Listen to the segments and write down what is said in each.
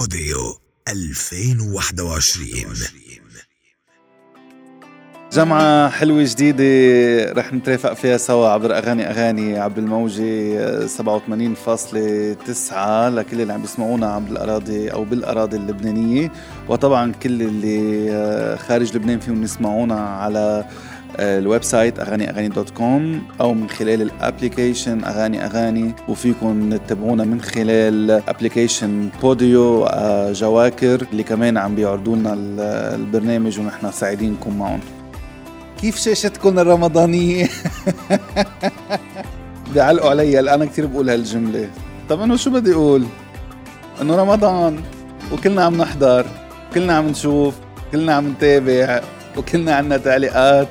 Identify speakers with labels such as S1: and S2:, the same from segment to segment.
S1: Podeo 2021
S2: جمعة حلوة جديدة رح نترافق فيها سوا عبر أغاني أغاني عبر الموجة 87.9 لكل اللي عم بيسمعونا عبر الأراضي أو بالأراضي اللبنانية. وطبعا كل اللي آه، خارج لبنان فيهم يسمعونا على ال website أغاني أغاني dot com أو من خلال ال application أغاني أغاني وفيكم تتابعونا من خلال application Podeo آه، جواكر اللي كمان عم بيعرضوا لنا البرنامج ونحن سعيدين نكون معهم كيف شاشتكم الرمضانية؟ بيعلقوا علي أنا كثير بقول هالجملة طب انه شو بدي أقول؟ إنه رمضان وكلنا عم نحضر كلنا عم نشوف كلنا عم نتابع وكلنا عنا تعليقات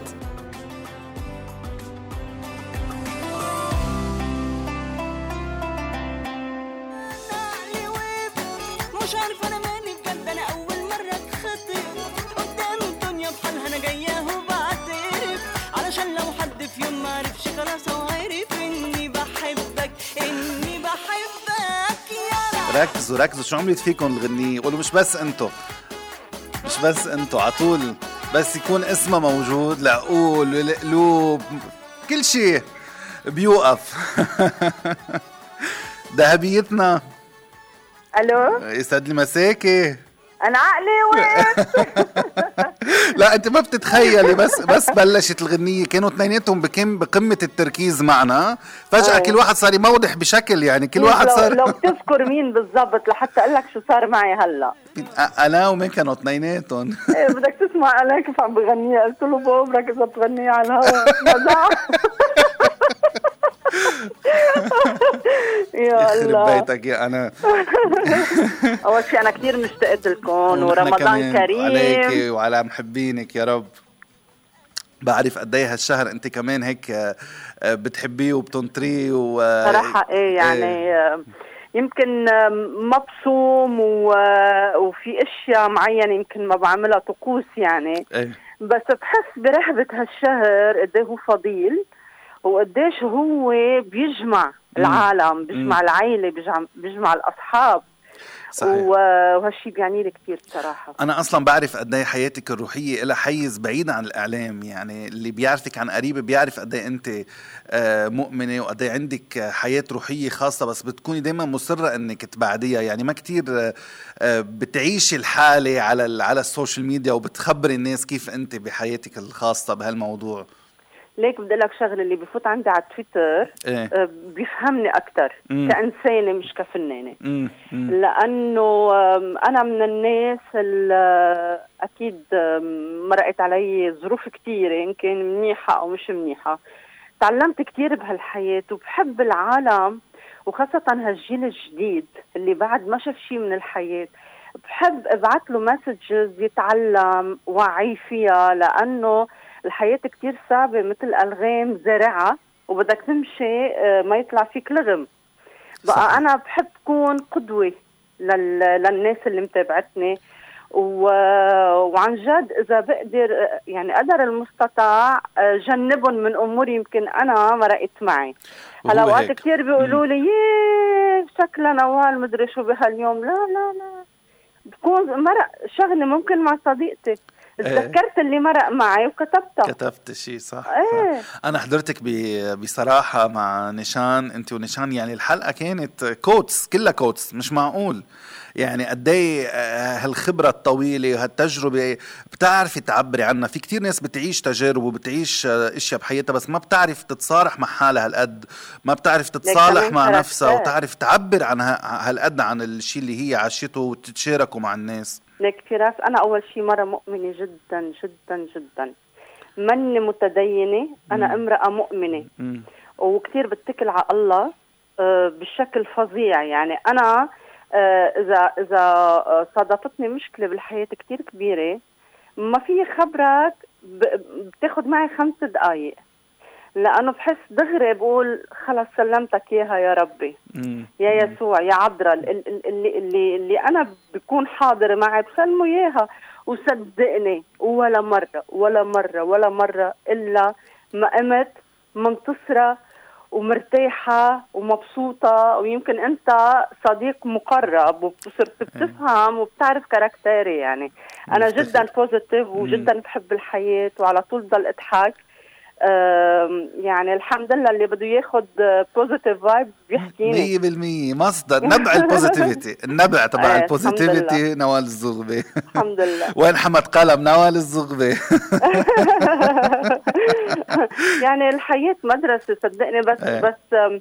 S2: ركزوا شو عملت فيكم الغنية قولوا مش بس انتو. مش بس انتو عطول بس يكون اسمها موجود العقول القلوب كل شيء بيوقف. ذهبيتنا.
S3: ألو؟
S2: يسعد لي مساكي
S3: أنا عقلي وين؟
S2: لا أنت ما بتتخيلي بس بس بلشت الغنية. كانوا اثنيناتهم بكم بقمة التركيز معنا. فجأة أيه. كل واحد صار يموضح بشكل يعني كل واحد صار
S3: لو بتذكر مين بالضبط لحتى أقول لك شو صار معي هلا.
S2: أنا ومين كانوا اثنيناتهم؟
S3: إيه بدك تسمع أنا كيف عم بغنيها قلت له بابرك اذا تغنيها على الهواء
S2: يا الله. بيتك يا أنا.
S3: أول شيء أنا كثير مشتقت لكم ورمضان كريم
S2: عليك وعلى محبينك يا رب. بعرف قد إيه هالشهر أنت كمان هيك آه، بتحبيه وبتنطريه و
S3: صراحة إيه يعني إيه. يمكن مبصوم و... وفي أشياء معينة يمكن ما بعملها طقوس يعني.
S2: إيه.
S3: بس بحس برهبة هالشهر قد إيه هو فضيل. وقديش هو بيجمع العالم بيجمع العائله بيجمع, بيجمع الأصحاب. صحيح. وهالشيء بيعني لي كثير بصراحة.
S2: أنا أصلا بعرف قد إيه حياتك الروحية لها حيز بعيد عن الإعلام. يعني اللي بيعرفك عن قريب بيعرف قد إيه أنت آه، مؤمنة وقد إيه عندك حياة روحية خاصة. بس بتكوني دايما مصرة إنك تبعديها. يعني ما كتير آه، بتعيشي الحالة على على ال social media وبتخبري الناس كيف أنت بحياتك الخاصة بهالموضوع.
S3: ليك بدي لك شغلة اللي بفوت عندي على تويتر
S2: إيه؟ آه،
S3: بيفهمني أكثر كانسانه مش كفنانة. لأنه أنا من الناس اللي أكيد مرقت علي ظروف كثيره ان كان منيحة أو مش منيحة. تعلمت كثير بهالحياة وبحب العالم وخاصة هالجيل الجديد اللي بعد ما شاف شيء من الحياة. بحب ابعث له مسجز يتعلم وعي فيها لأنه الحياة كتير صعبة مثل ألغام زارعة وبدك تمشي آه، ما يطلع فيك لغم. بقى صحيح. أنا بحب كون قدوة لل... للناس اللي متابعتني. و... وعن جد إذا بقدر يعني قدر المستطاع آه، جنبهم من أمور يمكن أنا مرقت معي. هلا اوقات كثير بيقولوا لي ييه شكلها نوال مدري شو بهاليوم لا لا لا بكون مرق شغله ممكن مع صديقتي تذكرت إيه. اللي مرق معي وكتبتها
S2: كتبت شيء صح, إيه. أنا حضرتك بصراحة مع نشان أنت ونشان يعني الحلقة كانت quotes كلها quotes مش معقول. يعني قد إيه آه، هالخبرة الطويلة وهالتجربة بتعرفي تعبري عنها. في كتير ناس بتعيش تجارب وبتعيش آه، أشياء بحياتها بس ما بتعرف تتصارح مع حالها هالقد. ما بتعرف تتصالح مع نفسها وتعرف تعبر عن هالقد عن الشيء اللي هي عاشته وتتشاركه مع الناس.
S3: ليك فراس أنا أول شيء مرة مؤمنة جدا جدا جدا. مني متدينة أنا مم. امرأة مؤمنة. وكثير بتكل على الله آه، بشكل فظيع. يعني أنا آه، إذا إذا آه، صادفتني مشكلة بالحياة كثير كبيرة ما في خبرك بتاخذ معي خمس دقائق لأنه بحس دغري بقول خلص سلمتك إياها يا ربي.
S2: مم.
S3: يا يسوع يا عذراء اللي اللي اللي أنا بكون حاضر معي بسلمه إياها وصدقني. ولا مرة ولا مرة ولا مرة إلا ما قمت منتصرة ومرتاحة ومبسوطة. ويمكن أنت صديق مقرب وصرت. بتفهم وبتعرف character ي يعني. أنا جدا positive وجدا بحب الحياة وعلى طول ضل أضحك. يعني الحمد لله اللي بده ياخذ positive vibe
S2: بيحكيني. 100% مصدر. نبع ال positivity النبع تبع إيه، ال positivity نوال الزغبي
S3: الحمد لله.
S2: وين حمد قلم؟ نوال الزغبي
S3: يعني الحياة مدرسة صدقني بس إيه. بس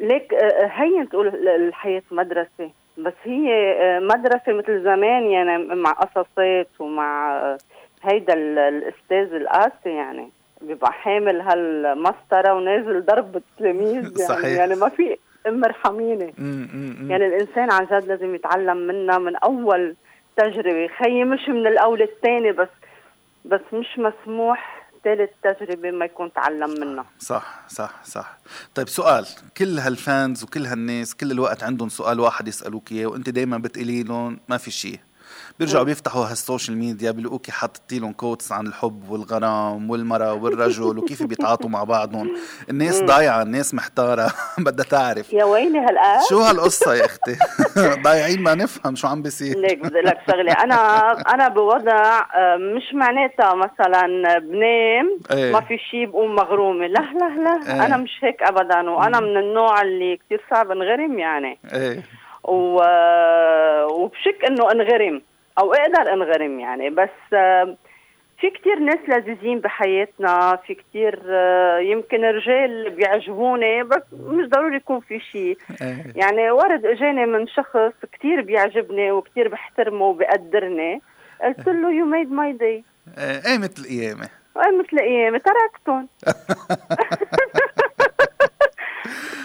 S3: ليك آه، هين تقول الحياة مدرسة. بس هي آه، مدرسة مثل زمان يعني مع قصصات ومع آه، هيدا الأستاذ القاسي يعني. بيبقى حامل هالمسطرة ونازل ضرب التلاميذ يعني صحيح. يعني ما في ام ارحميني يعني الإنسان عن جد لازم يتعلم منها من أول تجربة. خيي مش من الأول الثاني بس بس مش مسموح ثالث تجربة ما يكون تعلم منها.
S2: صح صح صح طيب سؤال كل هال fans وكل هالناس كل الوقت عندهم سؤال واحد يسألوك إياه وأنت دائما بتقولي لهم ما في شيء. بيرجعوا بيفتحوا هال social media بيلاقوكي حاططي لهم quotes عن الحب والغرام والمرأة والرجل وكيف بيتعاطوا مع بعضهم. الناس ضايعة الناس محتارة بدها تعرف.
S3: يا ويلي هالقد؟
S2: شو هالقصة يا أختي؟ ضايعين ما نفهم شو عم بيصير.
S3: ليك لك شغلة. أنا أنا بوضع آه، مش معناتها مثلا بنام إيه. ما في شيء بقوم مغرومة. لا لا لا. إيه. أنا مش هيك أبدا وأنا من النوع اللي كثير صعب انغرم يعني. إيه. و... وبشك إنه أنغرم أو أقدر أنغرم يعني. بس في كتير ناس لذيذين بحياتنا في كتير يمكن رجال بيعجبوني بس مش ضروري يكون في شيء إيه. يعني ورد إجاني من شخص كتير بيعجبني وكتير بحترمه وبقدرني قلت له you made my day
S2: إيه. مثل قيامه
S3: إيه مثل قيامه تركتهم.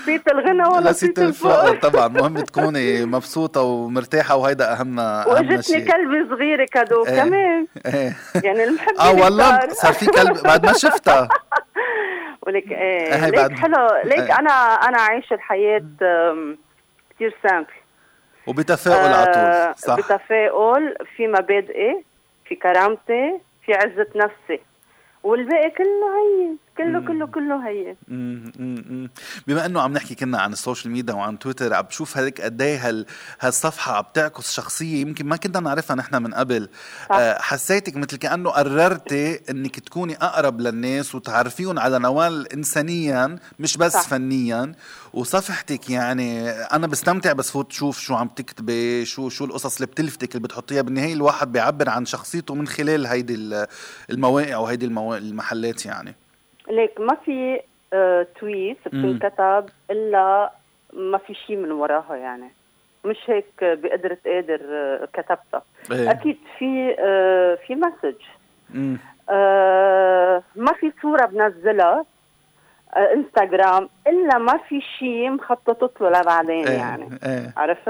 S3: نسيت الغنى ولا نسيت الفقر
S2: طبعا. مهم تكوني مبسوطة ومرتاحة وهيدا اهم
S3: أهم واجتني كلبه صغيره cadeau. إيه. كمان إيه. يعني المحبه
S2: آه والله صار في كلب بعد ما شفتها.
S3: ولك إيه, إيه ليك حلو. ليك إيه أنا أنا عايشة الحياة كثير simple
S2: وبتفاؤل آه على طول صح؟
S3: بتفاؤل. في مبادئي في كرامتي في عزة نفسي. والباقي كله هين كله كله كله هي.
S2: بما إنه عم نحكي كنا عن ال social media وعن تويتر عم بشوف هيك قد إيه هال هالصفحة عم تعكس شخصية يمكن ما كنا نعرفها نحن من قبل. صح. آه، حسيتك مثل كأنه قررتي إنك تكوني أقرب للناس وتعرفيهم على نوال انسانيا مش بس صح. فنيا. وصفحتك يعني أنا بستمتع بس فوت شوف شو عم تكتبي شو شو القصص اللي بتلفتك اللي بتحطيها. بالنهاية الواحد بيعبر عن شخصيته من خلال هيدي المواقع وهيدي المحلات يعني.
S3: ليك ما في آه tweet بتنكتب إلا ما في شيء من وراها يعني. مش هيك بقدرة قادر آه كتبتها. إيه. أكيد في آه في message آه ما في صورة بنزلها. انستغرام إلا ما في شيء مخططت له لبعدين إيه يعني إيه عرفت؟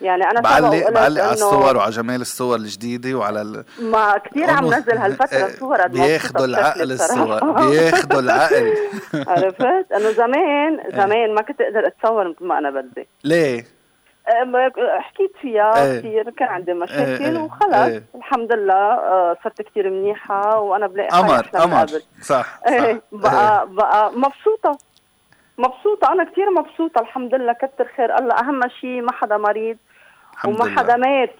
S3: يعني أنا
S2: بعلق بعلق على الصور وعلى جمال الصور الجديدة وعلى ال...
S3: ما كثير عم نزل هالفترة إيه، صور
S2: بياخذوا العقل الصور بياخذوا العقل
S3: عرفت؟ إنه زمان إيه. زمان ما كنت أقدر أتصور مثل ما أنا بدي
S2: ليه؟
S3: حكيت فيها إيه. كثير كان عندي مشاكل إيه. وخلص إيه. الحمد لله آه، صرت كثير منيحة وأنا بلاقي
S2: قمر قمر صح,
S3: إيه. بقى. بقى مبسوطة مبسوطة أنا كثير مبسوطة الحمد لله كتر خير الله أهم شيء ما حدا مريض وما حدا مات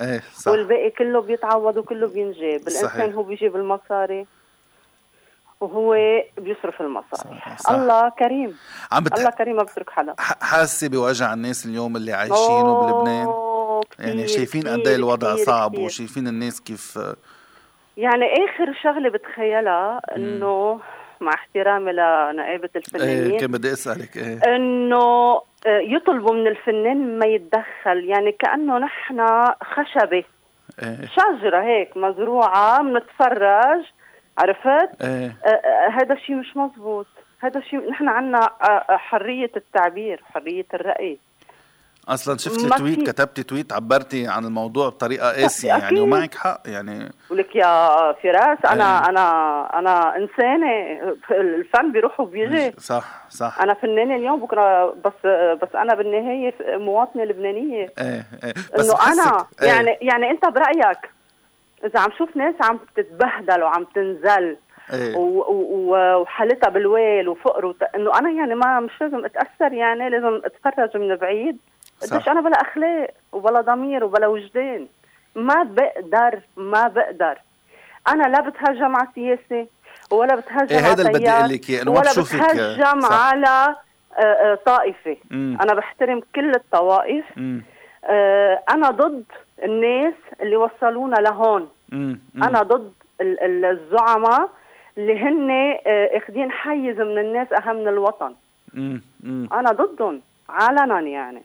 S2: إيه صح
S3: والباقي كله بيتعوض وكله بينجاب الإنسان صحيح. هو بيجيب المصاري وهو بيصرف المصاري. صح. الله كريم. عم بت... الله كريم ما بترك حدا
S2: حاسة بوجع الناس اليوم اللي عايشينه بلبنان؟ يعني شايفين قد إيه الوضع كتير صعب كتير. وشايفين الناس كيف
S3: يعني آخر شغلة بتخيلها إنه مع احترامي لنائبة الفنانين
S2: إيه كان بدي أسألك إيه.
S3: إنه آه، يطلبوا من الفنان ما يتدخل. يعني كأنه نحن خشبة. إيه. شجرة هيك مزروعة بنتفرج عرفت؟ إيه. آه، آه، هذا الشيء مش مزبوط هذا الشيء نحن عنا حرية التعبير حرية الرأي.
S2: أصلا شفت التويت كتبتي تويت عبرتي عن الموضوع بطريقة قاسيه يعني ومعك حق يعني.
S3: ولك يا فراس أنا إيه. أنا أنا إنسانة الفن بيروح وبيجي
S2: صح صح.
S3: أنا فنانة اليوم بكرة بس بس أنا بالنهاية مواطنة لبنانية.
S2: إيه إيه.
S3: بس إنه أنا إيه. يعني يعني أنت برأيك إذا عم شوف ناس عم تتبهدل وعم تنزل
S2: إيه.
S3: وحالتها بالويل وفقر وت... إنه أنا يعني ما مش لازم أتأثر يعني لازم أتفرج من بعيد قديش أنا بلا أخلاق وبلا ضمير وبلا وجدان ما بقدر ما بقدر أنا لا بتهجم على سياسه ولا بتهجم
S2: إيه
S3: على
S2: هذا اللي بدي أقول لك اياه ولا
S3: بتهجم صح. على آه، آه، طائفة مم. أنا بحترم كل الطوائف مم. آه، أنا ضد الناس اللي وصلونا لهون. أنا ضد الزعماء اللي هن أخذين حيز من الناس أهم من الوطن. أنا ضدهم علنا يعني.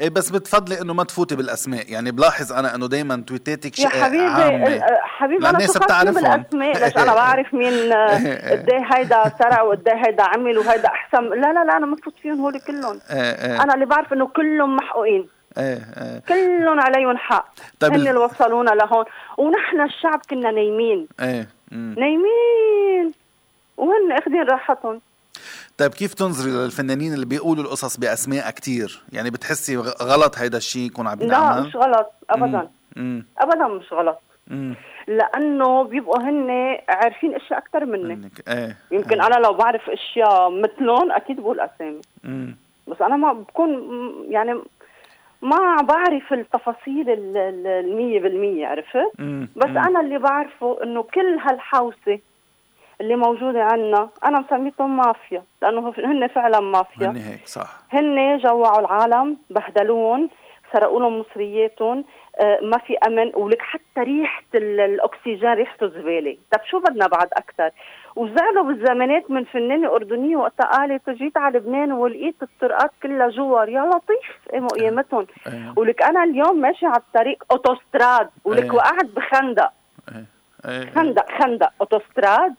S2: إيه بس بتفضلي إنه ما تفوتي بالأسماء. يعني بلاحظ أنا إنه دايما تويتاتك
S3: يا حبيبي عامة. حبيبي أنا الناس بتعرفهم. بالأسماء ليش أنا بعرف مين قد هيدا سرع وقد هيدا عمل وهيدا أحسن. لا لا لا أنا ما بفوت فيهم هول كلهم. أنا اللي بعرف إنه كلهم محقوقين. إيه إيه. كلهم عليهم حق. طيب هن اللي وصلونا لهون. ونحن الشعب كنا نايمين. إيه نايمين. وهن أخذين راحتهم.
S2: طيب كيف تنظري للفنانين اللي بيقولوا القصص بأسماء كتير؟ يعني بتحسي غلط هيدا الشيء يكون عم
S3: لا مش غلط. ابدا. مم. ابدا مش غلط. مم. لأنه بيبقوا هن عارفين أشياء أكثر منك. إيه يمكن إيه. أنا لو بعرف أشياء مثلهم أكيد بقول أسامي. بس أنا ما بكون يعني ما بعرف التفاصيل المية بالمية عرفت؟ بس أنا اللي بعرفه إنه كل هالحوسة اللي موجودة عنا أنا مسميتهم مافيا لأنه هن فعلا مافيا.
S2: هن هيك صح.
S3: هن جوعوا العالم بهدلوهم سرقوا لهم مصرياتهم آه ما في أمن ولك حتى ريحة الأكسجين ريحته زبالة، طب شو بدنا بعد أكثر؟ وزعلوا بالزمانات من فنانة أردنية وقتها قالت جيت على لبنان ولقيت الطرقات كلها جوار يا لطيف قاموا قيامتهم أيه. ولك أنا اليوم ماشي على الطريق أوتوستراد ولك أيه. وقعت بخندق. أيه. أيه. خندق خندق أوتوستراد.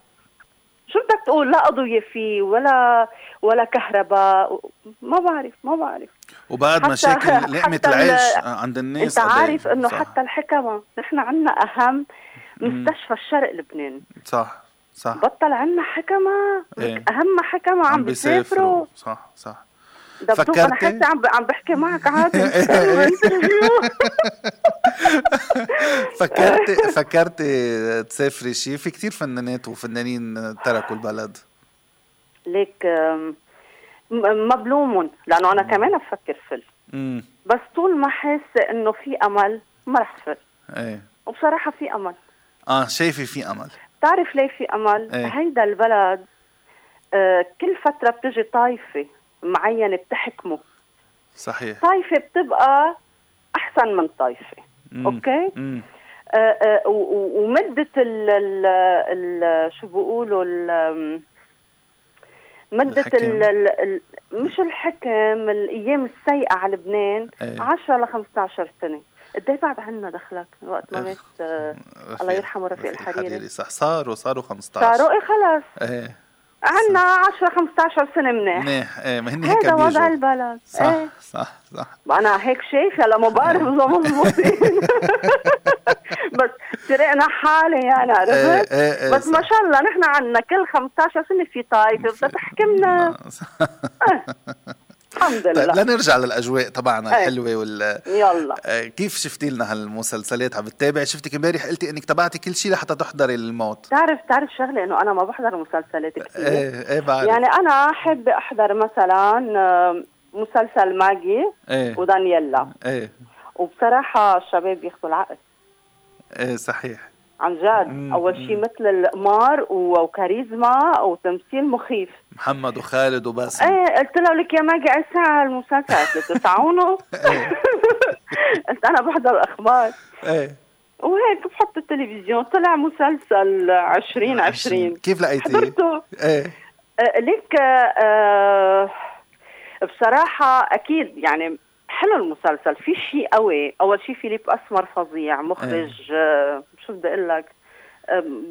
S3: شو بدك تقول؟ لا اضويه فيه ولا ولا كهرباء. ما بعرف ما بعرف.
S2: وبعد مشاكل لقمة العيش عند الناس
S3: أنت عارف إنه حتى الحكمة. نحن عندنا أهم مستشفى الشرق لبنان.
S2: صح. صح.
S3: بطل عندنا حكمة. إيه؟ أهم حكمة عم, عم بيسافروا.
S2: صح صح.
S3: فكرتي أنا حاسه عم عم بحكي معك عادي.
S2: فكرتي فكرتي تسافري شيء في كثير فنانات وفنانين تركوا البلد.
S3: ليك ما بلومهم لأنه أنا كمان بفكر فل بس طول ما حاسة إنه في أمل ما رح فل إيه. وبصراحة في أمل.
S2: آه شايفة في أمل.
S3: بتعرف ليه في أمل؟ إيه؟ هيدا البلد آه كل فترة بتجي طائفه معينة بتحكمه
S2: صحيح
S3: طائفه بتبقى أحسن من طائفه أوكي مم. آه آه ومدة ال ال ال شو بيقولوا مدة ال ال مش الحكم الأيام السيئة على لبنان إيه. 10 ل 15 سنة قد إيه بعد عنا دخلك وقت ما مات آه الله يرحمه رفيق الحريري, الحريري
S2: صح. صاروا صاروا 15
S3: صاروا إيه خلص. إيه. عنا 10 15 سنة منيح.
S2: منيح. إيه ما هن هيك
S3: هذا وضع البلد.
S2: صح إيه. صح صح.
S3: أنا هيك شايفة لما بعرف اذا مضبوطين بس سرقنا حالي يعني عرفت؟ إيه إيه إيه بس ما شاء الله نحن عنا كل 15 سنة في طائفة بدها تحكمنا. الحمد لله.
S2: طيب لنرجع للأجواء تبعنا
S3: إيه.
S2: الحلوة وال
S3: يلا.
S2: آه كيف شفتي لنا هالمسلسلات؟ عم بتتابعي شفتك امبارح قلتي إنك تبعتي كل شيء لحتى تحضري الموت.
S3: تعرف تعرف شغلة إنه أنا ما بحضر مسلسلات كثير.
S2: إيه إيه بعرف.
S3: يعني أنا أحب أحضر مثلا مسلسل ماجي
S2: إيه.
S3: ودانييلا.
S2: إيه.
S3: وبصراحة الشباب بياخذوا العقل.
S2: إيه صحيح.
S3: عن جد. أول شيء مثل القمار وكاريزما وتمثيل مخيف.
S2: محمد وخالد وباسم.
S3: إيه قلت له لك يا ماجي اي ساعة المسلسل قلت له تسعة ونص قلت أنا بحضر الأخبار.
S2: إيه.
S3: وهيك بحط التلفزيون. طلع مسلسل 2020
S2: كيف لقيتيه؟
S3: حضرته.
S2: إيه.
S3: ليك آه بصراحة أكيد يعني حلو المسلسل. في شيء قوي. أول شيء فيليب أسمر فظيع مخرج آه شو بدي أقول لك؟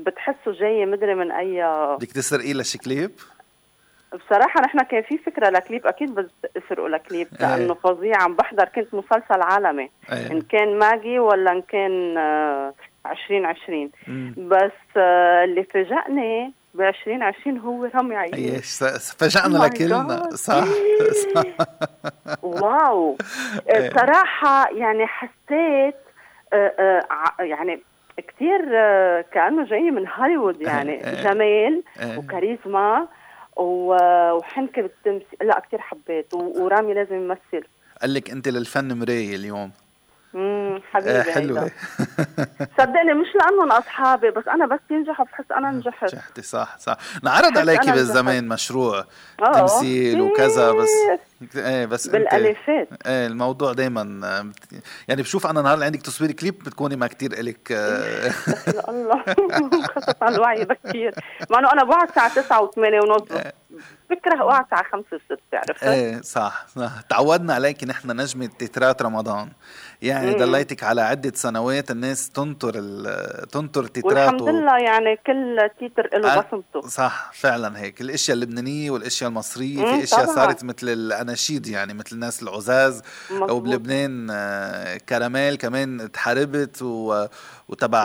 S3: بتحسه جاي مدري من أي
S2: بدك تسرقي لشي كليب؟
S3: بصراحة نحن كان في فكرة لكليب أكيد بس اسرقوا لكليب لأنه فظيع. عم بحضر كنت مسلسل عالمي.
S2: أيه.
S3: إن كان ماجي ولا إن كان آه 2020 بس آه اللي فاجأني ب 2020 هو رامي عياش
S2: إيش فاجأنا oh لكلنا. صح, صح.
S3: واو. صراحة يعني حسيت آه يعني كثير كأنه جاي من هوليوود يعني. جمال وكاريزما وحنكه بالتمثيل. لا كثير حبيت ورامي لازم يمثل.
S2: قال لك أنت للفن مراية اليوم.
S3: حبيبي آه
S2: حلوة.
S3: صدقني مش لأنهم أصحابي بس أنا بس ينجحوا بحس أنا نجحت.
S2: نجحتي صح صح. نعرض عليكي بالزمان مشروع آه. تمثيل وكذا بس إيه بس
S3: بالألافات.
S2: إيه الموضوع دائما يعني بشوف أنا نهار اللي عندك تصوير كليب بتكوني ما كثير إلك
S3: آه. الله. خصت على الوعي بكثير مع إنه أنا بقعد الساعة 9 و8 ونص. بكره اوعى الساعة 5 و6 عرفت؟
S2: إيه صح صح. تعودنا عليك نحن نجمة تترات رمضان. يعني ضليتك على عدة سنوات الناس تنطر تنطر تترات
S3: والحمد لله يعني كل تيتر له بصمته
S2: صح فعلا هيك. الأشياء اللبنانية والأشياء المصرية في أشياء طبعا. صارت مثل الأناشيد يعني مثل الناس العزاز أو بلبنان آه، كراميل كمان تحاربت و وتبع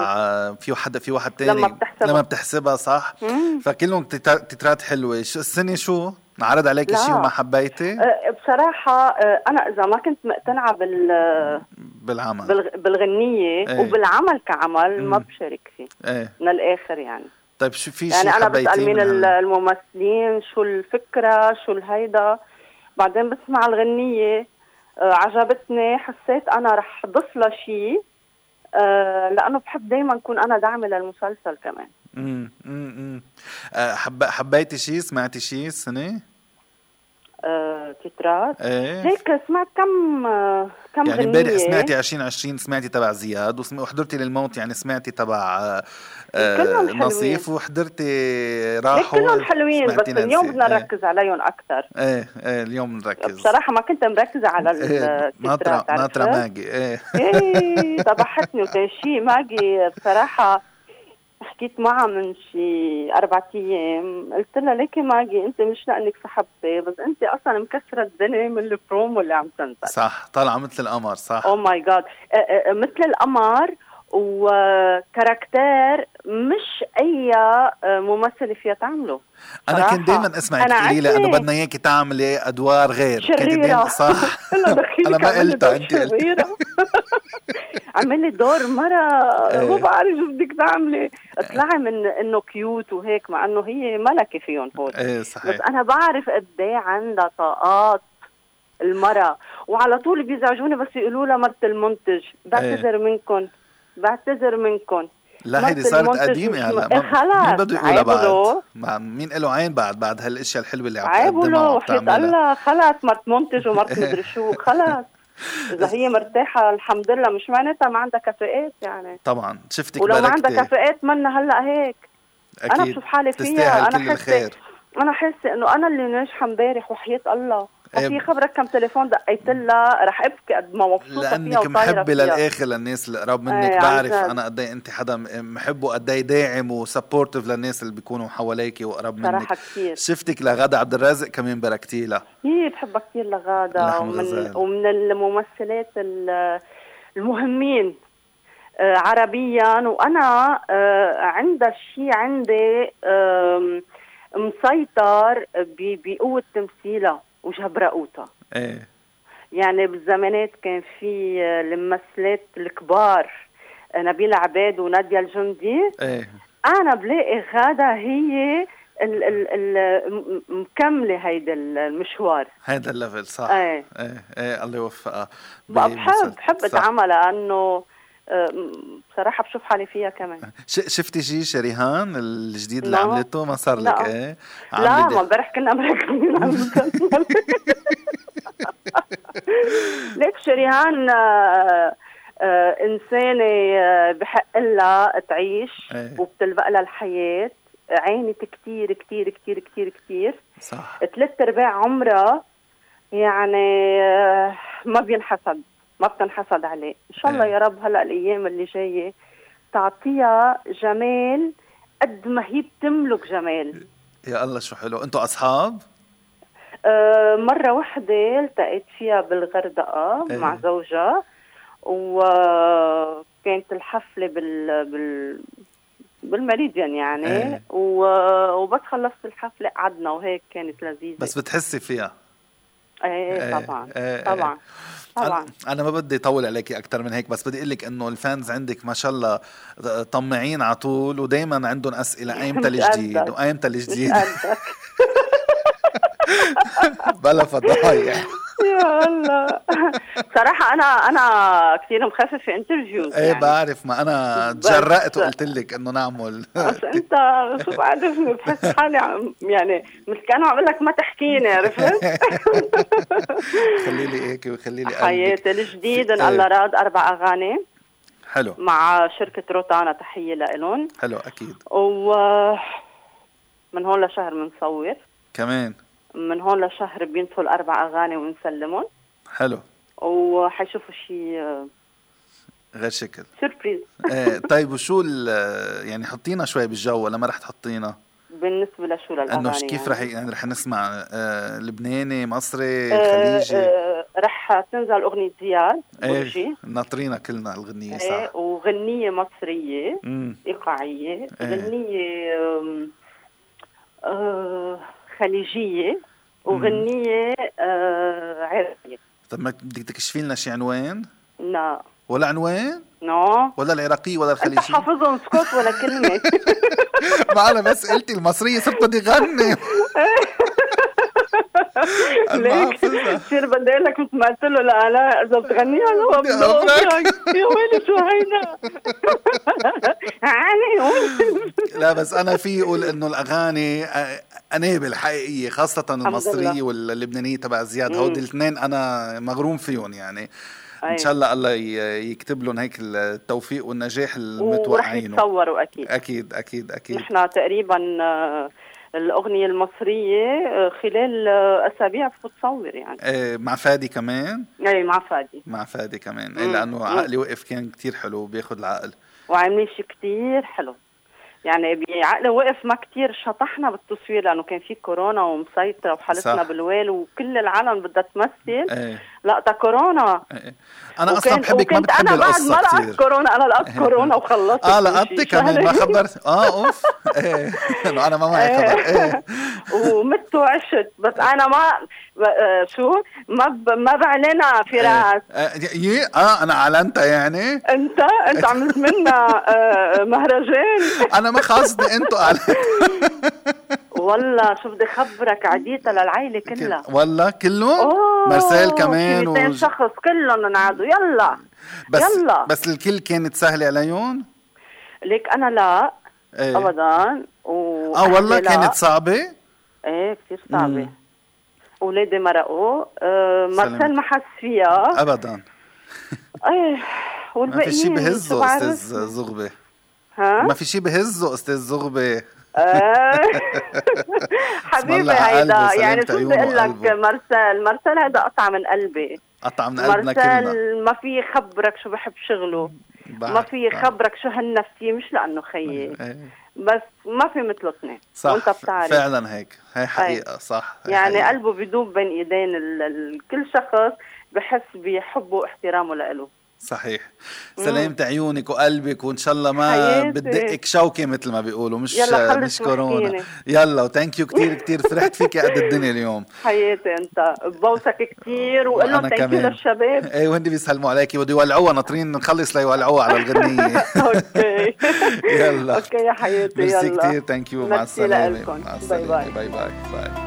S2: في واحد في واحد تاني
S3: لما بتحسبها.
S2: لما بتحسبها صح؟ مم. فكلهم تترات حلوة. السنة شو؟ عرض عليك شيء وما حبيتي؟
S3: أه بصراحة أه أنا إذا ما كنت مقتنعة بال
S2: بالعمل
S3: بالغنية إيه؟ وبالعمل كعمل. ما بشارك فيه
S2: إيه؟
S3: من الآخر يعني
S2: طيب شو في
S3: شيء يعني أنا بسأل مين الممثلين شو الفكرة شو الهيدا بعدين بسمع الغنية أه عجبتني حسيت أنا رح أضيف لها شيء لأنه بحب دائما أكون أنا داعمة للمسلسل كمان
S2: امم امم حب حبيتي شيء سمعتي شيء السنة؟
S3: آه، تترات
S2: إيه.
S3: هيك سمعت كم آه، كم
S2: يعني امبارح سمعتي 2020 سمعتي تبع زياد وحضرتي للموت يعني سمعتي تبع
S3: آه
S2: نصيف وحضرتي راحوا
S3: كلهم حلوين بس اليوم بدنا نركز إيه. عليهم أكثر.
S2: إيه إيه اليوم نركز.
S3: بصراحة ما كنت مركزة على
S2: إيه ناطره ناطرة ماجي.
S3: إيه. إيه طبحتني وكان شيء ماجي. بصراحة حكيت معها من شي أربع أيام. قلت لها ليكي ماجي أنت مش لأنك صاحبتي بس أنت أصلا مكسرة الدنيا من البرومو اللي عم تنزل.
S2: صح طالعة مثل القمر صح.
S3: oh my God مثل القمر و character مش أي ممثله فيها تعمله.
S2: أنا كنت دائما اسمعك تقولي لي إنه بدنا اياك تعملي أدوار غير.
S3: شريرة.
S2: صح. أنا ما قلتها
S3: أنت عملي دور مرة ما إيه. بعرف شو بدك تعملي؟ اطلعي من إنه كيوت وهيك مع إنه هي ملكة فيهم هون
S2: إيه صحيح.
S3: بس أنا بعرف قد إيه عندها طاقات المرة. وعلى طول بيزعجوني بس يقولوا لها مرت المنتج. بعتذر إيه. منكم بعتذر منكم
S2: لا هيدي صارت قديمة هلا خلاص مين بده يقولها بعد؟ مين له عين بعد؟ بعد هالأشياء الحلوة اللي عم تقدمها
S3: وحياة الله خلاص مرت منتج ومرت مدري شو خلاص إذا هي مرتاحة الحمد لله. مش معناتها ما عندها كفاءات يعني.
S2: طبعا. شفتك
S3: ولو ما عندها كفاءات منا هلأ هيك. أكيد. أنا بشوف حالي فيها
S2: أنا حاسة
S3: أنا حاسة إنه أنا اللي ناجحة امبارح وحياة الله. في إيه. خبرك كم تليفون دقيت لها رح أبكي قد ما
S2: مبسوطة لانك محبه للآخر للناس اللي قراب منك إيه بعرف أنا قد إيه أنت حدا محب وقد إيه داعم وسبورتيف للناس اللي بيكونوا حواليك وقراب منك.
S3: صراحة كثير.
S2: شفتك لغادة عبد الرازق كمان باركتي لها.
S3: هي بحبها كثير لغادة. ومن ومن الممثلات المهمين آه عربيا. وأنا آه عندها شيء عندي مسيطر بقوة تمثيلها. وجبرقوطة
S2: إيه.
S3: يعني بالزمانات كان في الممثلات الكبار نبيلة عباد ونادية الجندي.
S2: إيه.
S3: أنا بلاقي غادة هي ال ال ال مكملة هيدا المشوار.
S2: هيدا الليفل صح.
S3: إيه.
S2: إيه, إيه الله يوفقها.
S3: بحب بحب اتعامل لأنه بصراحة بشوف حالي فيها كمان.
S2: شفتي شيء شريهان الجديد اللي عملته؟ ما صار لك إيه؟
S3: لا ما امبارح كنا مركزين على المسلسل. ليك شريهان آه آه إنسانة آه بحق لها تعيش
S2: إيه.
S3: وبتلبق لها الحياة. عانت كتير كتير كتير كتير كتير.
S2: صح.
S3: ثلاث أرباع عمرها يعني آه ما بينحسد ما بتنحسد عليه. إن شاء الله يا رب هلأ الأيام اللي جاية تعطيها جمال قد ما هي بتملك جمال.
S2: يا الله شو حلو. أنتوا أصحاب؟
S3: أه مرة واحدة التقيت فيها بالغردقة
S2: إيه.
S3: مع زوجها وكانت الحفلة بال بال بالمريديان يعني.
S2: إيه.
S3: و... وبس خلصت الحفلة قعدنا وهيك كانت لذيذة.
S2: بس بتحسي فيها؟
S3: إيه طبعا طبعا
S2: طبعا. أنا ما بدي اطول عليكي أكثر من هيك بس بدي أقول لك إنه ال fans عندك ما شاء الله طماعين على طول ودائما عندهم أسئلة أيمتى الجديد وأيمتى الجديد بلا فضايح.
S3: يا الله. صراحة أنا أنا كثير مخفف في interviews
S2: إيه يعني. بعرف. ما أنا تجرأت وقلت لك إنه نعمل.
S3: بس أنت شو بعرفني؟ بحس حالي عم يعني مثل كانوا عم لك ما تحكيني عرفت؟
S2: خلي لي هيك وخلي لي
S3: حياتي الجديد إن الله راد أربع أغاني.
S2: حلو.
S3: مع شركة روتانا تحية لإلهم.
S2: حلو أكيد.
S3: و من هون لشهر بنصور
S2: كمان.
S3: من هون لشهر بينطوا الأربع أغاني ونسلمهم.
S2: حلو.
S3: وحيشوفوا شيء
S2: غير شكل.
S3: سربريز
S2: إيه طيب وشو يعني حطينا شوي بالجو ولا ما رح تحطينا؟
S3: بالنسبة لشو للأغاني
S2: إنه كيف يعني. رح يعني رح نسمع آه لبناني مصري آه خليجي؟
S3: آه رح تنزل أغنية زياد
S2: إيه ناطرينا كلنا الغنيه صح. إيه
S3: وغنية مصرية مم. إيقاعية إيه. غنية آه خليجية. وغنيه آه عراقية
S2: طب ما بدك تكشفي لنا شي عنوان؟
S3: لا
S2: ولا عنوان؟
S3: نو
S2: ولا العراقية ولا الخليجية؟ انت
S3: حافظهم سكوت ولا كلمة
S2: ما أنا بس قلتي المصرية صرت بدي غني
S3: ليك؟ بصير بدي أقول لك مثل ما قلت له لا لا إذا بتغني أنا يا ويلي شو هيدا؟
S2: لا بس أنا في أقول إنه الأغاني انابل حقيقيه خاصة المصرية واللبنانية تبع زياد. هودي الاثنين أنا مغروم فيهم يعني. أيوة. ان شاء الله الله يكتب لهم هيك التوفيق والنجاح المتوقعينه
S3: ورح يتصوروا أكيد.
S2: أكيد أكيد أكيد.
S3: نحن تقريبا الأغنية المصرية آه، خلال آه، أسابيع بتصور يعني.
S2: إيه مع فادي كمان؟
S3: إيه مع فادي.
S2: مع فادي كمان. إيه لأنه عقلي وقف كان كتير حلو بياخد العقل.
S3: وعاملين شيء كتير حلو. يعني بعقل وقف ما كتير شطحنا بالتصوير لأنه كان في كورونا ومسيطرة وحالتنا بالويل وكل العالم بدها تمثل.
S2: إيه.
S3: لا تا كورونا. إيه.
S2: أنا أصلا بحبك ما بتحبي
S3: أنا بعد ما لقطت كورونا أنا لقطت كورونا وخلصت
S2: آه لقطتي كمان ما خبرت آه أوف. إيه. أنا ما معي خبر. إيه.
S3: ومت وعشت. بس أنا ما آه، شو؟ ما ب... ما بعلنها فراس.
S2: إيه. آه أنا أعلنتها يعني.
S3: أنت؟ أنت عملت منا آه، مهرجان.
S2: أنا ما خاصني أنتوا
S3: والله شو بدي خبرك عديتها للعائله كلها.
S2: والله كلهم؟ مارسيل كمان
S3: 200 و... شخص كلهم انعادوا. يلا
S2: بس
S3: يلا.
S2: بس الكل كانت سهلة عليهم؟
S3: ليك أنا لا إيه. ابدا.
S2: و آه والله كانت صعبة؟
S3: إيه كثير صعبة. اولادي مرقوا. آه مارسيل ما حس فيها.
S2: ابدا.
S3: إيه
S2: والباقيين ما في شيء بهزه أستاذ زغبة.
S3: ها؟
S2: ما في شيء بهزه أستاذ
S3: زغبة. حبيبي هيدا. يعني شو بدي أقول لك؟ مارسيل مارسيل هيدا قطعة من قلبي.
S2: قطعة من قلبنا كلنا.
S3: مارسيل ما في يخبرك شو بحب شغله. ما في يخبرك شو هالنفسية مش لأنه خيي. إيه. بس ما في مثله اثنين
S2: صح وأنت بتعرف. فعلا هيك. هي حقيقة أي. صح
S3: هي يعني حقيقة. قلبه بدوب بين إيدين ال... ال... كل شخص بحس بحبه واحترامه لإله.
S2: صحيح. سلامة عيونك وقلبك وإن شاء الله ما بتدقك شوكة مثل ما بيقولوا مش
S3: يلا
S2: مش كورونا. يلا و thank you كثير كثير فرحت فيك قد الدنيا اليوم.
S3: حياتي أنت ببوسك كثير وقول لهم thank you للشباب.
S2: إيه وهن بيسلموا عليكي بده يولعوها ناطرين نخلص ليولعوها على الغنية.
S3: okay.
S2: يلا.
S3: okay يا حياتي
S2: يلا. ميرسي كثير thank you مع السلامة.
S3: مع السلامة. باي باي.
S2: باي باي, باي.